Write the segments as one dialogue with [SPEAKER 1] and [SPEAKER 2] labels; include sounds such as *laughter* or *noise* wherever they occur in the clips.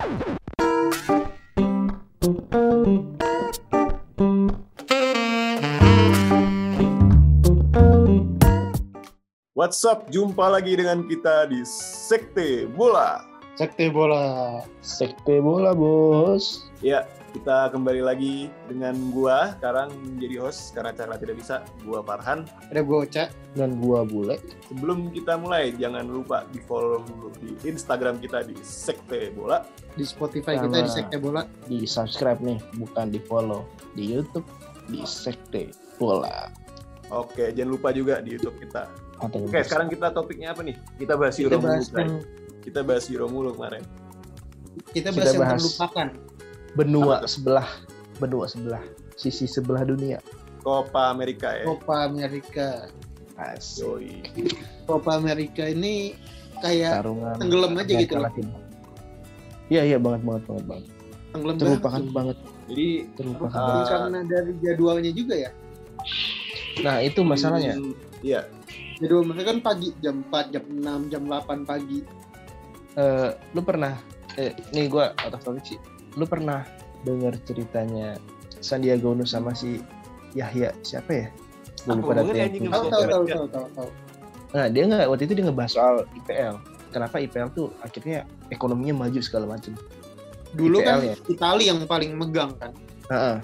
[SPEAKER 1] What's up? Jumpa lagi dengan kita di Sekte Bola.
[SPEAKER 2] Sekte bola.
[SPEAKER 3] Sekte bola bos.
[SPEAKER 1] Ya, kita kembali lagi dengan gua sekarang menjadi host karena cara tidak bisa. Gua Farhan.
[SPEAKER 2] Ada gue Oca.
[SPEAKER 3] Dan gua bule.
[SPEAKER 1] Sebelum kita mulai, jangan lupa di follow dulu di Instagram kita di Sekte Bola.
[SPEAKER 2] Di Spotify kita
[SPEAKER 3] Sama.
[SPEAKER 2] di Sekte bola.
[SPEAKER 3] Di subscribe nih, bukan di follow. Di YouTube di Sekte bola.
[SPEAKER 1] Oke, jangan lupa juga di YouTube kita. Oke, sekarang kita topiknya apa nih? Kita bahas
[SPEAKER 2] Kita
[SPEAKER 1] Euro mulu,
[SPEAKER 2] bahas
[SPEAKER 1] Kita bahas Euro mulu kemarin.
[SPEAKER 2] kita bahas
[SPEAKER 3] Kita
[SPEAKER 2] yang
[SPEAKER 3] bahas.
[SPEAKER 2] terlupakan.
[SPEAKER 3] benua
[SPEAKER 1] Apa
[SPEAKER 3] sebelah, benua sebelah, sisi sebelah dunia.
[SPEAKER 1] Copa America ya.
[SPEAKER 2] Copa America.
[SPEAKER 3] Asik.
[SPEAKER 1] Yoi.
[SPEAKER 2] Copa America ini kayak
[SPEAKER 3] Tarungan.
[SPEAKER 2] tenggelam aja
[SPEAKER 3] Amerika
[SPEAKER 2] gitu.
[SPEAKER 3] Iya iya banget banget banget banget.
[SPEAKER 2] tenggelam
[SPEAKER 3] Terlupakan
[SPEAKER 2] banget.
[SPEAKER 3] banget.
[SPEAKER 1] Jadi
[SPEAKER 3] Terlupakan banget.
[SPEAKER 2] Karena dari jadwalnya juga ya.
[SPEAKER 3] Nah itu masalahnya.
[SPEAKER 1] hmm, Iya.
[SPEAKER 2] Jadwal mereka kan pagi jam 4, jam 6, jam 8 pagi.
[SPEAKER 3] Eh, lu pernah? Eh, nih gua out of topic sih. Lu pernah dengar ceritanya Sandiaga Uno sama si Yahya siapa ya? Gue lupa
[SPEAKER 1] anjing
[SPEAKER 2] Tahu tahu tahu tahu tahu.
[SPEAKER 3] Nah dia nggak waktu itu dia ngebahas soal IPL. Kenapa IPL tuh akhirnya ekonominya maju segala macam.
[SPEAKER 2] Dulu
[SPEAKER 3] IPL
[SPEAKER 2] kan
[SPEAKER 3] ya?
[SPEAKER 2] Italia yang paling megang kan.
[SPEAKER 3] Heeh.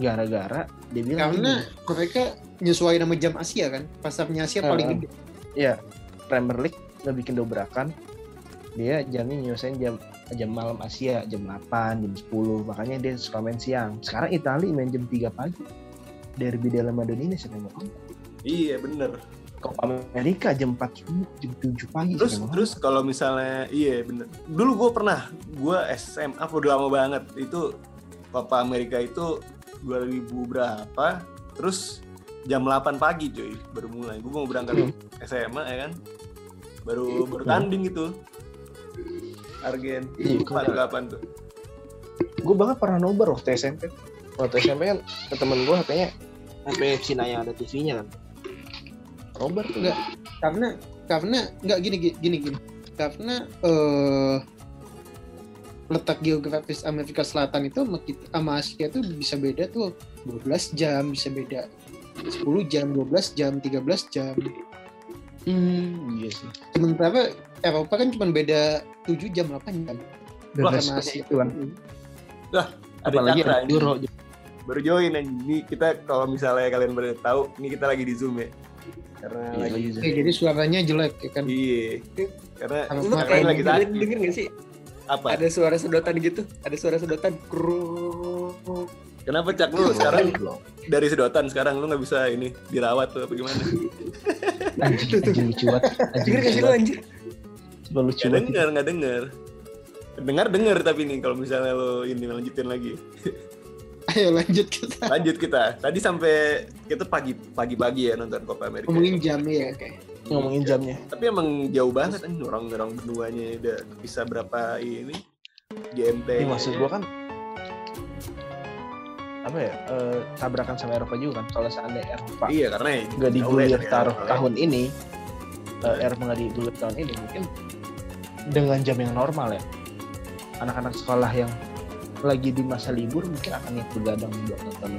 [SPEAKER 3] Gara-gara dia bilang
[SPEAKER 2] Karena
[SPEAKER 3] gini,
[SPEAKER 2] mereka nyesuaiin sama jam Asia kan. Pasarnya Asia paling
[SPEAKER 3] Ah.
[SPEAKER 2] gede.
[SPEAKER 3] ya Premier League nggak bikin dobrakan. Dia jamnya nyusahin jam jam malam Asia jam 8, jam 10. Makanya dia suka main siang. Sekarang Italia main jam 3 pagi. Derby siapa yang mau nonton?
[SPEAKER 1] Iya, bener.
[SPEAKER 3] Copa Amerika jam 4 subuh, jam 7 pagi.
[SPEAKER 1] Terus terus kalau misalnya iya bener. Dulu gue pernah gue SMA udah lama banget itu Copa Amerika itu 2000 berapa? Terus jam 8 pagi cuy baru mulai. Gue mau berangkat
[SPEAKER 3] Hmm.
[SPEAKER 1] SMA ya kan. Baru baru tanding itu. Argen.
[SPEAKER 3] Iya,
[SPEAKER 1] Lupa tuh kapan tuh.
[SPEAKER 3] gue banget pernah nobar waktu SMP waktu SMP kan ke temen gue katanya HP Cina yang ada TV-nya kan. Nobar tuh
[SPEAKER 2] Enggak. karena karena nggak gini gini gini, karena eh letak geografis Amerika Selatan itu sama, kita, sama Asia itu bisa beda tuh. 12 jam bisa beda. 10 jam 12 jam 13 jam.
[SPEAKER 3] Hmm iya sih.
[SPEAKER 2] Sementara Eropa kan cuma beda 7 jam 8 jam
[SPEAKER 1] Wah,
[SPEAKER 2] sama Asia
[SPEAKER 3] itu kan
[SPEAKER 1] Ada
[SPEAKER 3] apalagi
[SPEAKER 1] Cakra,
[SPEAKER 3] ada
[SPEAKER 1] anjing.
[SPEAKER 3] Euro
[SPEAKER 1] Baru join anjing. Ini kita kalau misalnya kalian baru tahu, ini kita lagi di Zoom ya. Karena
[SPEAKER 3] Iya,
[SPEAKER 1] lagi
[SPEAKER 3] lagi
[SPEAKER 2] Oke, jadi suaranya jelek ya kan
[SPEAKER 1] Iya. Karena
[SPEAKER 4] Lu kayak
[SPEAKER 1] lagi
[SPEAKER 4] denger,
[SPEAKER 1] sakit.
[SPEAKER 4] denger gak sih?
[SPEAKER 1] Apa?
[SPEAKER 4] Ada suara sedotan gitu. Ada suara sedotan. Kruk.
[SPEAKER 1] Kenapa cak lu sekarang dari sedotan sekarang lu nggak bisa ini dirawat tuh apa gimana?
[SPEAKER 3] anjing anjing lucu banget anjing
[SPEAKER 4] Denger gak
[SPEAKER 3] lucu
[SPEAKER 4] sih lu
[SPEAKER 3] banget
[SPEAKER 4] anjir?
[SPEAKER 3] Coba lucu
[SPEAKER 1] Gak denger, nggak denger. Dengar denger tapi nih kalau misalnya lu ini lanjutin lagi. *laughs*
[SPEAKER 2] ayo lanjut kita
[SPEAKER 1] Lanjut kita. Tadi sampai kita pagi pagi-pagi ya nonton Copa Amerika.
[SPEAKER 2] ngomongin jam ya
[SPEAKER 4] Oke.
[SPEAKER 3] ngomongin jamnya
[SPEAKER 1] Tapi emang jauh banget kan orang-orang benuanya udah bisa berapa ini GMT.
[SPEAKER 3] ini maksud gua kan apa ya eh, tabrakan sama Eropa juga kan kalau seandainya Eropa
[SPEAKER 1] Iya karena
[SPEAKER 3] nggak
[SPEAKER 1] jauh ya
[SPEAKER 3] digulir taruh
[SPEAKER 1] ya.
[SPEAKER 3] tahun ini eh, Eropa nggak digulir tahun ini mungkin dengan jam yang normal ya. Anak-anak sekolah yang lagi di masa libur mungkin akan ikut begadang buat nonton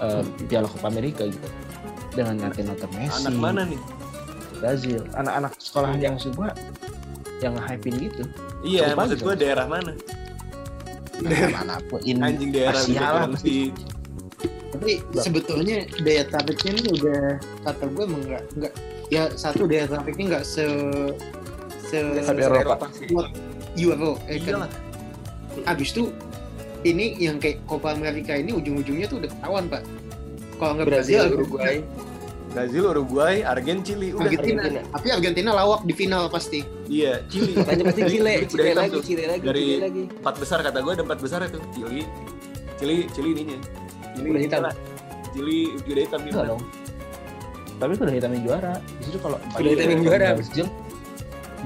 [SPEAKER 3] eh, Piala Copa Amerika gitu. Dengan nanti nonton Messi.
[SPEAKER 1] Anak mana nih?
[SPEAKER 3] Brazil. Anak-anak sekolah yang maksud gua yang hypein gitu.
[SPEAKER 1] Iya,
[SPEAKER 3] Cukup
[SPEAKER 1] maksud
[SPEAKER 3] Mas.
[SPEAKER 1] daerah mana?
[SPEAKER 3] nah, mana pun in
[SPEAKER 1] Anjing daerah
[SPEAKER 3] Asia
[SPEAKER 1] gitu
[SPEAKER 3] lah.
[SPEAKER 1] kan
[SPEAKER 2] tapi sebetulnya daya tariknya ini udah kata gue emang nggak nggak ya satu daya tariknya nggak se se
[SPEAKER 3] Eropa.
[SPEAKER 4] sih.
[SPEAKER 2] Euro eh kan abis itu ini yang kayak Copa America ini ujung-ujungnya tuh udah ketahuan pak kalau nggak
[SPEAKER 4] Brazil,
[SPEAKER 2] Brazil,
[SPEAKER 4] Uruguay.
[SPEAKER 1] Brazil, Uruguay, Argen, Chili, udah.
[SPEAKER 2] Argentina.
[SPEAKER 4] Argentina.
[SPEAKER 2] tapi Argentina lawak di final pasti
[SPEAKER 1] Iya, Chili. *laughs*
[SPEAKER 4] Makanya pasti Chile, Chile lagi. Chile lagi,
[SPEAKER 1] Dari-
[SPEAKER 4] Chile lagi.
[SPEAKER 1] Empat besar kata gue ada empat besar itu. Chili, Chili, Chili ininya. Chili
[SPEAKER 4] Udah hitam.
[SPEAKER 1] Chili udah hitam
[SPEAKER 3] dong. Tapi udah hitam yang juara. Di situ kalau
[SPEAKER 4] Udah hitam yang
[SPEAKER 3] juara,
[SPEAKER 4] juara.
[SPEAKER 3] Brazil,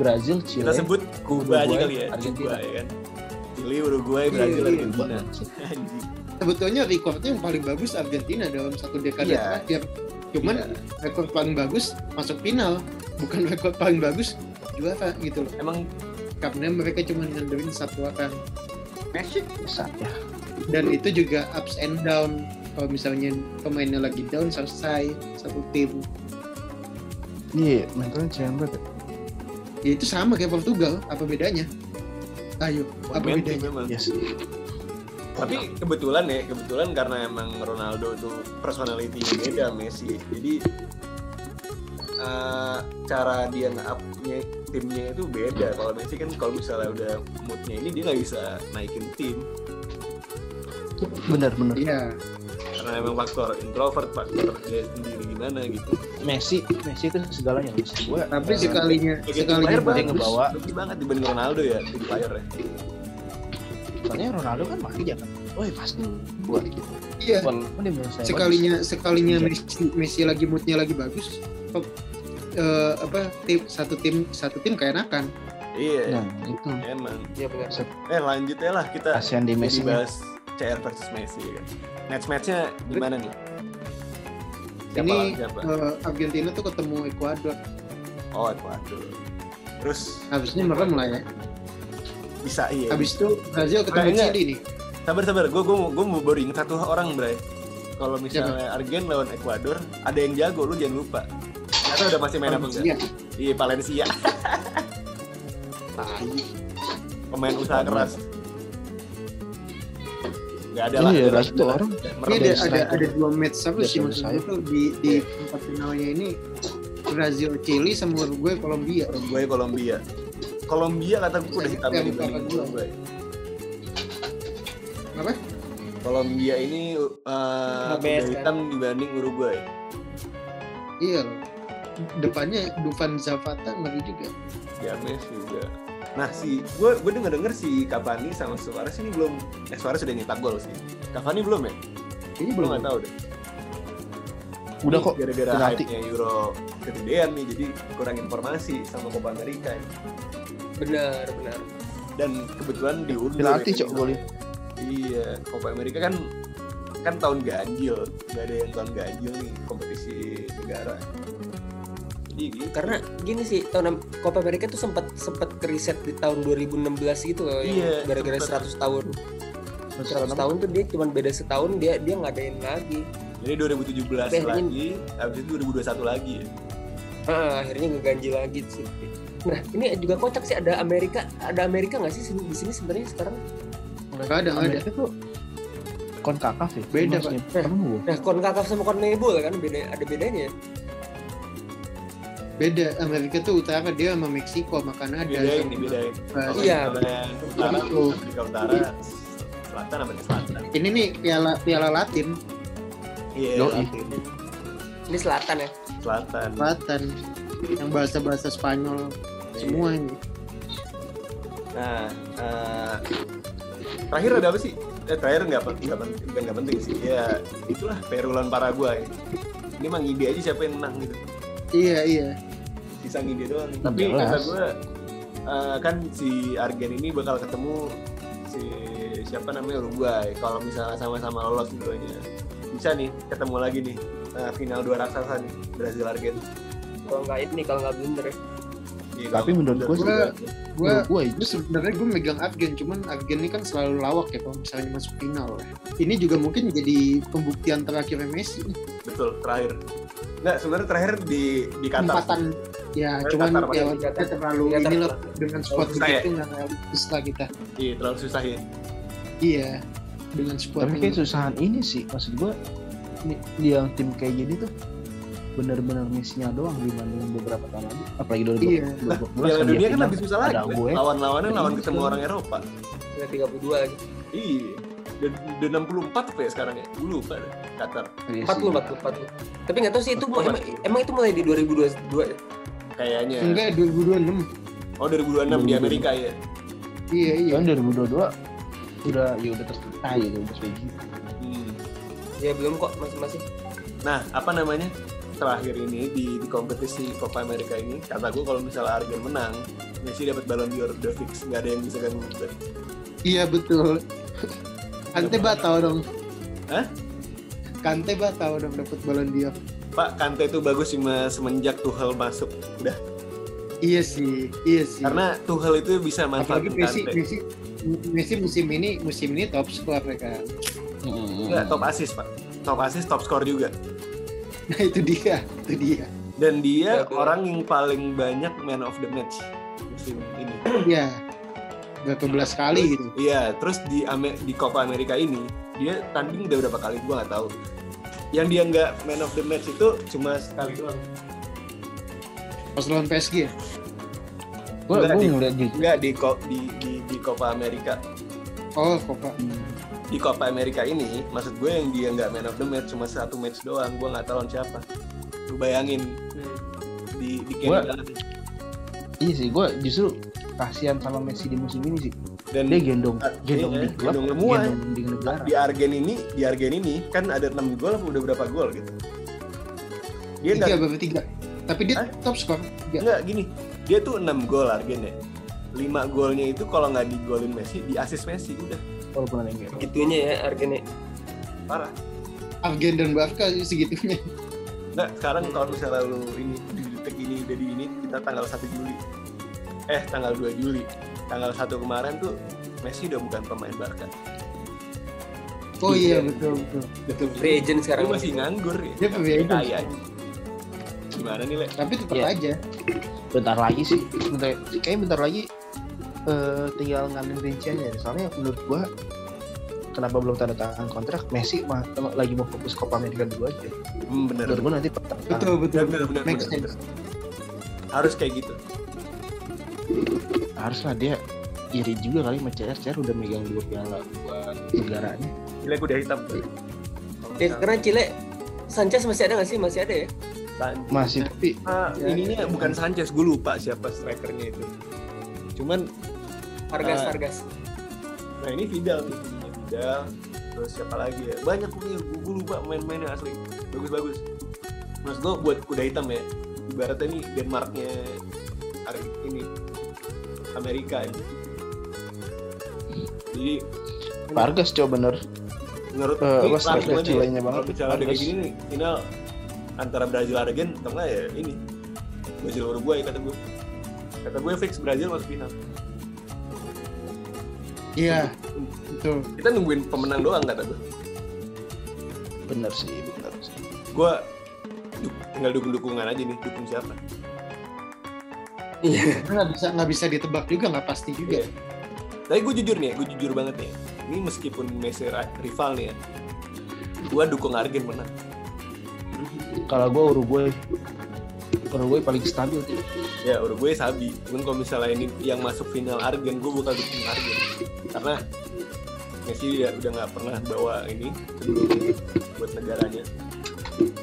[SPEAKER 3] Brazil, Chile,
[SPEAKER 1] Kita sebut Kuba aja
[SPEAKER 3] Uruguay,
[SPEAKER 1] kali ya.
[SPEAKER 3] Argentina.
[SPEAKER 1] Kuba ya kan. Chili, Uruguay,
[SPEAKER 2] Iya,
[SPEAKER 1] Brazil,
[SPEAKER 2] iya.
[SPEAKER 1] Argentina.
[SPEAKER 2] Sebetulnya recordnya yang paling bagus Argentina dalam satu dekade
[SPEAKER 1] Iya.
[SPEAKER 2] terakhir cuman
[SPEAKER 1] Iya.
[SPEAKER 2] rekor paling bagus masuk final bukan rekor paling bagus juara gitu loh
[SPEAKER 1] Emang
[SPEAKER 2] karena mereka cuma ngandelin satu orang
[SPEAKER 1] Messi
[SPEAKER 3] bisa ya
[SPEAKER 2] dan itu juga ups and down kalau misalnya pemainnya lagi down selesai satu tim
[SPEAKER 3] iya mentalnya jangan banget ya.
[SPEAKER 2] itu sama kayak Portugal apa bedanya ayo apa bedanya
[SPEAKER 1] memang.
[SPEAKER 3] yes
[SPEAKER 1] Tapi kebetulan ya, kebetulan karena emang Ronaldo tuh personality-nya beda Messi. Jadi eh, cara dia nge-up-nya timnya itu beda. Kalau Messi kan kalau misalnya udah moodnya ini dia nggak bisa naikin tim
[SPEAKER 3] benar benar
[SPEAKER 2] iya
[SPEAKER 1] karena emang faktor introvert, faktor dia sendiri gimana gitu.
[SPEAKER 3] Messi Messi itu segalanya maksud gue
[SPEAKER 2] tapi sekalinya sekalinya
[SPEAKER 3] dia
[SPEAKER 2] bagus
[SPEAKER 3] ngebawa.
[SPEAKER 1] bagus banget dibanding Ronaldo ya, tim player ya.
[SPEAKER 3] soalnya Ronaldo kan maki ya kan oh pasti buat gitu
[SPEAKER 2] iya sekalinya sekalinya
[SPEAKER 3] Iya.
[SPEAKER 2] Messi, Messi lagi moodnya lagi bagus eh, apa tim satu tim satu tim keenakan
[SPEAKER 3] bagus.
[SPEAKER 1] Iya,
[SPEAKER 3] nah itu
[SPEAKER 1] emang.
[SPEAKER 4] Iya benar.
[SPEAKER 1] Eh lanjut ya lah kita
[SPEAKER 3] kasihan di Messi
[SPEAKER 1] dibahas CR versus Messi ya kan. Match-matchnya gimana nih? Siapa
[SPEAKER 2] ini
[SPEAKER 1] lawan siapa?
[SPEAKER 2] eh, Argentina tuh ketemu Ekuador
[SPEAKER 1] Oh, Ecuador. Terus
[SPEAKER 2] habisnya merem lah ya
[SPEAKER 1] bisa iya.
[SPEAKER 2] habis itu Brazil ketemu
[SPEAKER 1] Kayaknya-
[SPEAKER 2] Chili nih
[SPEAKER 1] Sabar sabar, gue gue gue mau baru ingat satu orang, Bray. Kalau misalnya Argen lawan Ekuador, ada yang jago, lu jangan lupa. Tahu udah masih main apa enggak?
[SPEAKER 2] Iya.
[SPEAKER 1] Valencia. *laughs* Pemain usaha keras. Gak ada lah.
[SPEAKER 3] iya
[SPEAKER 1] ada
[SPEAKER 3] lah itu
[SPEAKER 1] ada lah.
[SPEAKER 3] orang
[SPEAKER 2] Ini ada, ada ada dua match apa sih maksud
[SPEAKER 3] saya.
[SPEAKER 2] gue tuh di di empat finalnya ini Brazil Chili sama Uruguay Kolombia
[SPEAKER 1] Uruguay Kolombia. Kolombia kata gue udah hitam
[SPEAKER 2] gua.
[SPEAKER 1] Uruguay.
[SPEAKER 2] apa
[SPEAKER 1] Kolombia ini uh, udah hitam dibanding Uruguay.
[SPEAKER 2] iya loh depannya Dufan Zapata ngeri juga
[SPEAKER 1] James juga. Nah si gue gue denger denger si Cavani sama Suarez ini belum eh Suarez sudah nyetak gol sih. Cavani belum ya?
[SPEAKER 2] ini belum
[SPEAKER 1] nggak tahu deh.
[SPEAKER 3] udah
[SPEAKER 1] Ini
[SPEAKER 3] kok
[SPEAKER 1] Gara-gara hype-nya Euro kegedean nih jadi kurang informasi sama Copa America. ini.
[SPEAKER 4] Benar, benar.
[SPEAKER 1] Dan kebetulan diundur.
[SPEAKER 3] penalti
[SPEAKER 1] ya,
[SPEAKER 3] cok golin
[SPEAKER 1] Iya, Copa America kan kan tahun ganjil, nggak ada yang tahun ganjil nih kompetisi negara. Gitu.
[SPEAKER 4] Karena gini sih, tahun Copa America tuh sempat sempat riset di tahun 2016 gitu loh, yang
[SPEAKER 1] Iya,
[SPEAKER 4] gara-gara
[SPEAKER 1] sempet.
[SPEAKER 4] 100 tahun. 100 tahun tuh dia cuma beda setahun dia dia ngadain lagi.
[SPEAKER 1] Jadi 2017
[SPEAKER 4] Tapi akhirnya-
[SPEAKER 1] lagi, habis itu 2021 lagi ya.
[SPEAKER 4] Ah, akhirnya ngeganjil lagi sih. Nah, ini juga kocak sih ada Amerika, ada Amerika nggak sih di sini sebenarnya sekarang?
[SPEAKER 2] nggak ada nggak ada
[SPEAKER 3] tuh konkakaf ya
[SPEAKER 2] Beda,
[SPEAKER 4] Pak.
[SPEAKER 3] pernah gua.
[SPEAKER 4] Nah, sama CONMEBOL kan beda ada bedanya.
[SPEAKER 2] Beda Amerika tuh utara dia sama Meksiko sama Kanada
[SPEAKER 1] Bedain
[SPEAKER 2] sama
[SPEAKER 1] nih, bedain.
[SPEAKER 2] Brazil.
[SPEAKER 1] Kalau
[SPEAKER 4] Iya.
[SPEAKER 1] Utara,
[SPEAKER 2] Begitu.
[SPEAKER 1] Afrika Utara, Selatan Amerika Selatan.
[SPEAKER 2] ini nih piala piala Latin
[SPEAKER 1] Iya,
[SPEAKER 3] Yoi.
[SPEAKER 1] Latin.
[SPEAKER 4] Ini selatan ya.
[SPEAKER 1] Selatan.
[SPEAKER 2] Selatan yang bahasa bahasa Spanyol semua ini
[SPEAKER 1] Nah, eh, terakhir ada apa sih? Eh, terakhir nggak penting, nggak penting, nggak penting sih. Ya, itulah Peru lawan Paraguay. Ini mah ngide aja siapa yang menang gitu.
[SPEAKER 2] iya iya
[SPEAKER 1] Bisa ngide doang. Tapi
[SPEAKER 3] Jelas.
[SPEAKER 1] kata gue, eh, kan si Argen ini bakal ketemu si siapa namanya Uruguay. Kalau misalnya sama-sama lolos keduanya, bisa nih ketemu lagi nih eh, final dua raksasa nih Brazil Argen.
[SPEAKER 4] Kalau nggak ini kalau nggak blunder ya.
[SPEAKER 1] Iya,
[SPEAKER 3] Tapi menurut
[SPEAKER 1] juga.
[SPEAKER 2] gue
[SPEAKER 3] Uruguay
[SPEAKER 2] gue sebenarnya gue megang Afgan cuman Afgan ini kan selalu lawak ya kalau misalnya masuk final ini juga mungkin jadi pembuktian terakhir Messi
[SPEAKER 1] betul terakhir. Nggak, sebenarnya terakhir di di Qatar.
[SPEAKER 2] empatan ya cuman ya kita terlalu
[SPEAKER 4] Qatar.
[SPEAKER 2] inilah dengan squad
[SPEAKER 1] susah ya?
[SPEAKER 2] begitu nggak realistis lah kita
[SPEAKER 1] Iya, terlalu susah ya.
[SPEAKER 2] iya dengan squad
[SPEAKER 3] tapi kayak susahan ini sih maksud gua ini- di yang tim kayak gini tuh benar-benar misinya doang dibanding beberapa tahun lalu apalagi 2020
[SPEAKER 2] Iya.
[SPEAKER 1] Piala dunia kan lebih susah lagi. kan?
[SPEAKER 3] gue
[SPEAKER 1] Lawan-lawannya lawan
[SPEAKER 3] Iya.
[SPEAKER 1] ketemu orang Eropa.
[SPEAKER 4] Udah 32 lagi.
[SPEAKER 1] Iya. Dan, dan 64 apa ya sekarang ya? Dulu lupa deh. Qatar.
[SPEAKER 4] 40 40 40. Tapi nggak tahu sih itu emang, emang itu mulai di 2022 ya.
[SPEAKER 1] Kayaknya.
[SPEAKER 2] enggak 2026
[SPEAKER 1] Oh 2026 di Amerika ya.
[SPEAKER 2] iya iya
[SPEAKER 3] kan 2022 udah ya udah tercipta gitu udah gitu
[SPEAKER 1] Hmm.
[SPEAKER 4] Ya belum kok masih masih.
[SPEAKER 1] Nah, apa namanya? Terakhir ini di, di kompetisi Copa America ini, kata gue kalau misalnya Argen menang, Messi dapat Ballon d'Or udah fix, nggak ada yang bisa ganggu
[SPEAKER 2] iya betul Kante batal dong
[SPEAKER 1] Hah?
[SPEAKER 2] Kante batal dong dapat balon dia
[SPEAKER 1] Pak Kante itu bagus cuma semenjak Tuchel masuk. Udah
[SPEAKER 2] Iya sih, iya sih.
[SPEAKER 1] Karena Tuchel itu bisa
[SPEAKER 2] apalagi
[SPEAKER 1] manfaatin
[SPEAKER 2] Messi,
[SPEAKER 1] Kante.
[SPEAKER 2] Messi, Messi musim ini musim ini top skor ya kan.
[SPEAKER 1] Enggak, top assist, Pak. Top assist, top score juga.
[SPEAKER 2] Nah itu dia, itu dia.
[SPEAKER 1] Dan dia
[SPEAKER 4] Jago.
[SPEAKER 1] orang yang paling banyak man of the match musim ini.
[SPEAKER 2] Iya. Berapa belas kali gitu.
[SPEAKER 1] Iya, terus di Ame- di Copa America ini dia tanding udah berapa kali gua nggak tahu. Yang dia nggak man of the match itu cuma sekali doang.
[SPEAKER 2] Pas lawan PSG ya.
[SPEAKER 3] Gue
[SPEAKER 1] Enggak,
[SPEAKER 3] gue
[SPEAKER 1] di-
[SPEAKER 3] ngeliat gitu.
[SPEAKER 1] Nggak di, di di di Copa America.
[SPEAKER 2] Oh, Copa.
[SPEAKER 1] Di Copa America ini, maksud gue yang dia nggak man of the match cuma satu match doang. Gua nggak tahu lawan siapa. Lu bayangin di di
[SPEAKER 3] Gua-
[SPEAKER 1] Canada.
[SPEAKER 3] Iya sih, gue justru kasihan sama Messi di musim ini sih.
[SPEAKER 1] dan
[SPEAKER 3] Dia gendong,
[SPEAKER 1] Ah,
[SPEAKER 3] gendong
[SPEAKER 1] iya,
[SPEAKER 3] di klub,
[SPEAKER 1] gendong semua.
[SPEAKER 3] gendong di negara.
[SPEAKER 1] di Argen ini di Argen ini kan ada 6 gol apa udah berapa gol gitu. Dia
[SPEAKER 2] Tiga berapa tiga? Tapi dia
[SPEAKER 1] Hah?
[SPEAKER 2] top skor. Tiga.
[SPEAKER 1] Enggak gini, dia tuh 6 gol Argen ya. 5 golnya itu kalau nggak digolin Messi, di assist Messi udah
[SPEAKER 3] Walaupun ada yang gitu.
[SPEAKER 4] Gitunya ya Argennya.
[SPEAKER 1] parah.
[SPEAKER 2] Argen dan Barca segitunya.
[SPEAKER 1] Enggak, sekarang kalau misalnya lu ini di detik ini udah di ini kita tanggal 1 Juli. Eh, tanggal 2 Juli. Tanggal 1 kemarin tuh Messi udah bukan pemain Barca.
[SPEAKER 2] Oh iya betul betul betul.
[SPEAKER 4] Free agent
[SPEAKER 1] Dia
[SPEAKER 4] sekarang.
[SPEAKER 1] masih nganggur ya.
[SPEAKER 2] Dia free agent.
[SPEAKER 1] Kaya. Gimana nih, Le?
[SPEAKER 2] Tapi tetap
[SPEAKER 3] Iya.
[SPEAKER 2] aja.
[SPEAKER 3] Bentar lagi sih, bentar, kayaknya bentar lagi eh, tinggal ngambil rinciannya. Soalnya menurut gua kenapa belum tanda tangan kontrak Messi mah lagi mau fokus Copa America dulu aja.
[SPEAKER 1] Hmm, bener.
[SPEAKER 3] Menurut gua nanti.
[SPEAKER 2] Betul betul.
[SPEAKER 1] Bener, bener,
[SPEAKER 2] Make
[SPEAKER 1] bener,
[SPEAKER 2] sense.
[SPEAKER 1] Harus kayak gitu.
[SPEAKER 3] Haruslah dia iri juga kali sama CR CR udah megang dua piala buat negaranya
[SPEAKER 1] Gila kuda hitam.
[SPEAKER 4] Ya, karena Chile Sanchez masih ada nggak sih? Masih ada ya?
[SPEAKER 3] masih tapi
[SPEAKER 1] Ah, ininya bukan Sanchez, gue lupa siapa strikernya itu. Cuman,
[SPEAKER 4] Vargas,
[SPEAKER 1] Ah.
[SPEAKER 4] Vargas.
[SPEAKER 1] nah ini Vidal nih, ininya Vidal. Terus siapa lagi ya? Banyak pokoknya, gue lupa main-mainnya asli. Bagus-bagus. Mas gue buat kuda hitam ya. Ibaratnya nih Denmarknya ini Amerika ini. Jadi
[SPEAKER 3] Vargas coba bener
[SPEAKER 1] menurut
[SPEAKER 3] Eh,
[SPEAKER 1] ini
[SPEAKER 3] wah,
[SPEAKER 1] langsung aja ya.
[SPEAKER 3] Banget.
[SPEAKER 1] Ada kayak gini nih, final antara Brazil Argen atau enggak ya ini Brazil Uruguay kata gue. Kata gue fix Brazil masuk final.
[SPEAKER 2] Iya betul.
[SPEAKER 1] Kita nungguin pemenang doang kata gue.
[SPEAKER 3] bener sih bener sih
[SPEAKER 1] Gue tinggal dukung dukungan aja nih, dukung siapa.
[SPEAKER 4] Iya.
[SPEAKER 2] Nggak bisa nggak bisa ditebak juga nggak pasti juga.
[SPEAKER 1] Tapi gue jujur nih, gue jujur banget nih. Ini meskipun Messi rival nih ya, gue dukung Argen menang.
[SPEAKER 3] kalau gua Uruguay Uruguay paling stabil tuh
[SPEAKER 1] Ya Uruguay sabi. Cuman kalau misalnya ini yang masuk final Argen, gue bakal dukung Argen. Karena Messi ya udah nggak pernah bawa ini sebelumnya buat negaranya.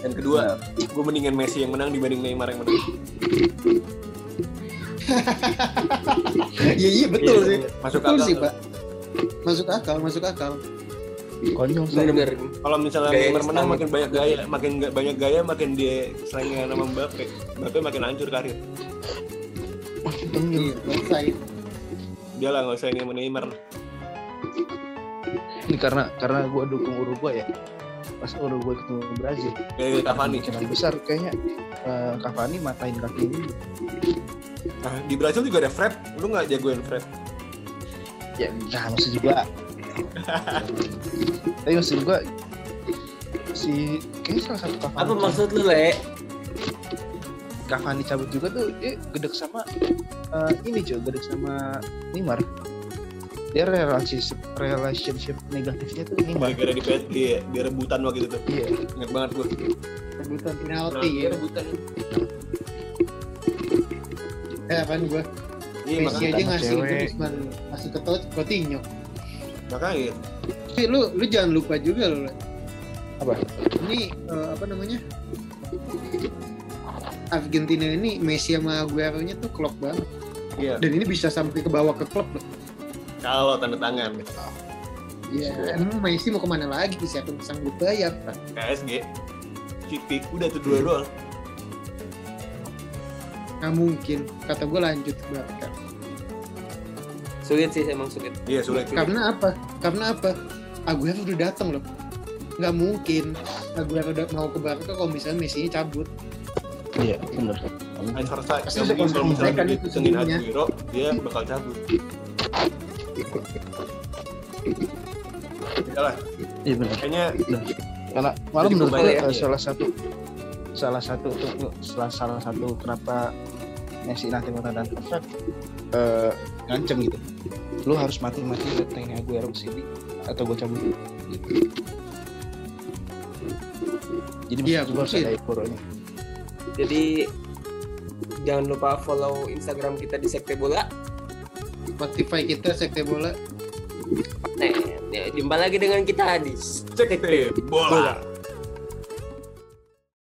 [SPEAKER 1] Dan kedua, gue mendingan Messi yang menang dibanding Neymar yang menang.
[SPEAKER 2] Iya iya betul
[SPEAKER 1] Iya,
[SPEAKER 2] sih.
[SPEAKER 1] Masuk
[SPEAKER 2] Betul
[SPEAKER 1] akal.
[SPEAKER 2] sih pak. Masuk akal masuk akal.
[SPEAKER 3] konyol sih.
[SPEAKER 1] Kalau misalnya
[SPEAKER 4] Gaya
[SPEAKER 1] Neymar menang makin banyak gaya, makin banyak gaya makin dia selingan sama Mbappe. Mbappe makin hancur karir.
[SPEAKER 2] Iya selesai.
[SPEAKER 1] Dia lah nggak usah ini Neymar.
[SPEAKER 3] ini karena karena gua dukung Uruguay ya pas Uruguay ketemu Brazil
[SPEAKER 1] Kayak Cavani.
[SPEAKER 3] kemungkinan besar kayaknya eh, Cavani matain kaki ini
[SPEAKER 1] Nah, di Brazil juga ada Fred. Lu nggak jagoin Fred?
[SPEAKER 3] ya nah maksud juga tapi maksud gua si kayaknya salah satu Cavani
[SPEAKER 4] Apa maksud lu, Le?
[SPEAKER 3] Cavani cabut juga tuh dia gedek sama eh, ini cuy gedek sama Neymar dia relationship relationship negatifnya tuh Neymar
[SPEAKER 1] Gara-gara di PSG ya, dia rebutan waktu itu tuh.
[SPEAKER 3] iya
[SPEAKER 1] Ingat banget gue.
[SPEAKER 2] Rebutan penalti ya.
[SPEAKER 1] rebutan.
[SPEAKER 2] Eh apaan gua?
[SPEAKER 1] Iya,
[SPEAKER 2] Messi aja ngasih itu cuma ngasih ke Tot- Coutinho.
[SPEAKER 1] Makanya.
[SPEAKER 2] Tapi lu lu jangan lupa juga lo.
[SPEAKER 3] Apa?
[SPEAKER 2] Ini eh, apa namanya? Argentina ini Messi sama Aguero-nya tuh klop banget.
[SPEAKER 1] Iya.
[SPEAKER 2] Dan ini bisa sampai ke bawah ke klub loh.
[SPEAKER 1] Kalau tanda tangan.
[SPEAKER 2] Ya, emang Messi mau ke mana lagi? Siapa yang sanggup bayar?
[SPEAKER 1] PSG. Cipik udah tuh dua doang.
[SPEAKER 2] Nggak mungkin. Kata gue lanjut ke Barca.
[SPEAKER 4] Sulit sih emang sulit.
[SPEAKER 1] Iya sulit. sulit.
[SPEAKER 2] Karena apa? Karena apa? Aguero udah datang loh. Nggak mungkin Aguero udah mau ke Barca kalau misalnya Messi cabut.
[SPEAKER 3] iya
[SPEAKER 1] Ansar Sa
[SPEAKER 2] Pasti bisa
[SPEAKER 1] kalau misalnya
[SPEAKER 2] menyelesaikan
[SPEAKER 1] dia dia bakal cabut ya lah
[SPEAKER 3] Iya benar.
[SPEAKER 1] kayaknya
[SPEAKER 3] Karena
[SPEAKER 1] Jadi
[SPEAKER 3] menurut gue
[SPEAKER 4] ya.
[SPEAKER 3] salah satu salah satu salah, salah satu kenapa Messi nanti mau tanda kontrak eh ngancem gitu. Lu harus mati-mati datengin Aguero ke sini atau gue cabut. Gitu. Jadi
[SPEAKER 2] Iya,
[SPEAKER 3] maksud gue harus ada Aguero ini.
[SPEAKER 4] Jadi jangan lupa follow Instagram kita di Sekte Bola.
[SPEAKER 2] Spotify kita sekte bola.
[SPEAKER 4] Nah, ya, jumpa lagi dengan kita di
[SPEAKER 1] cek bola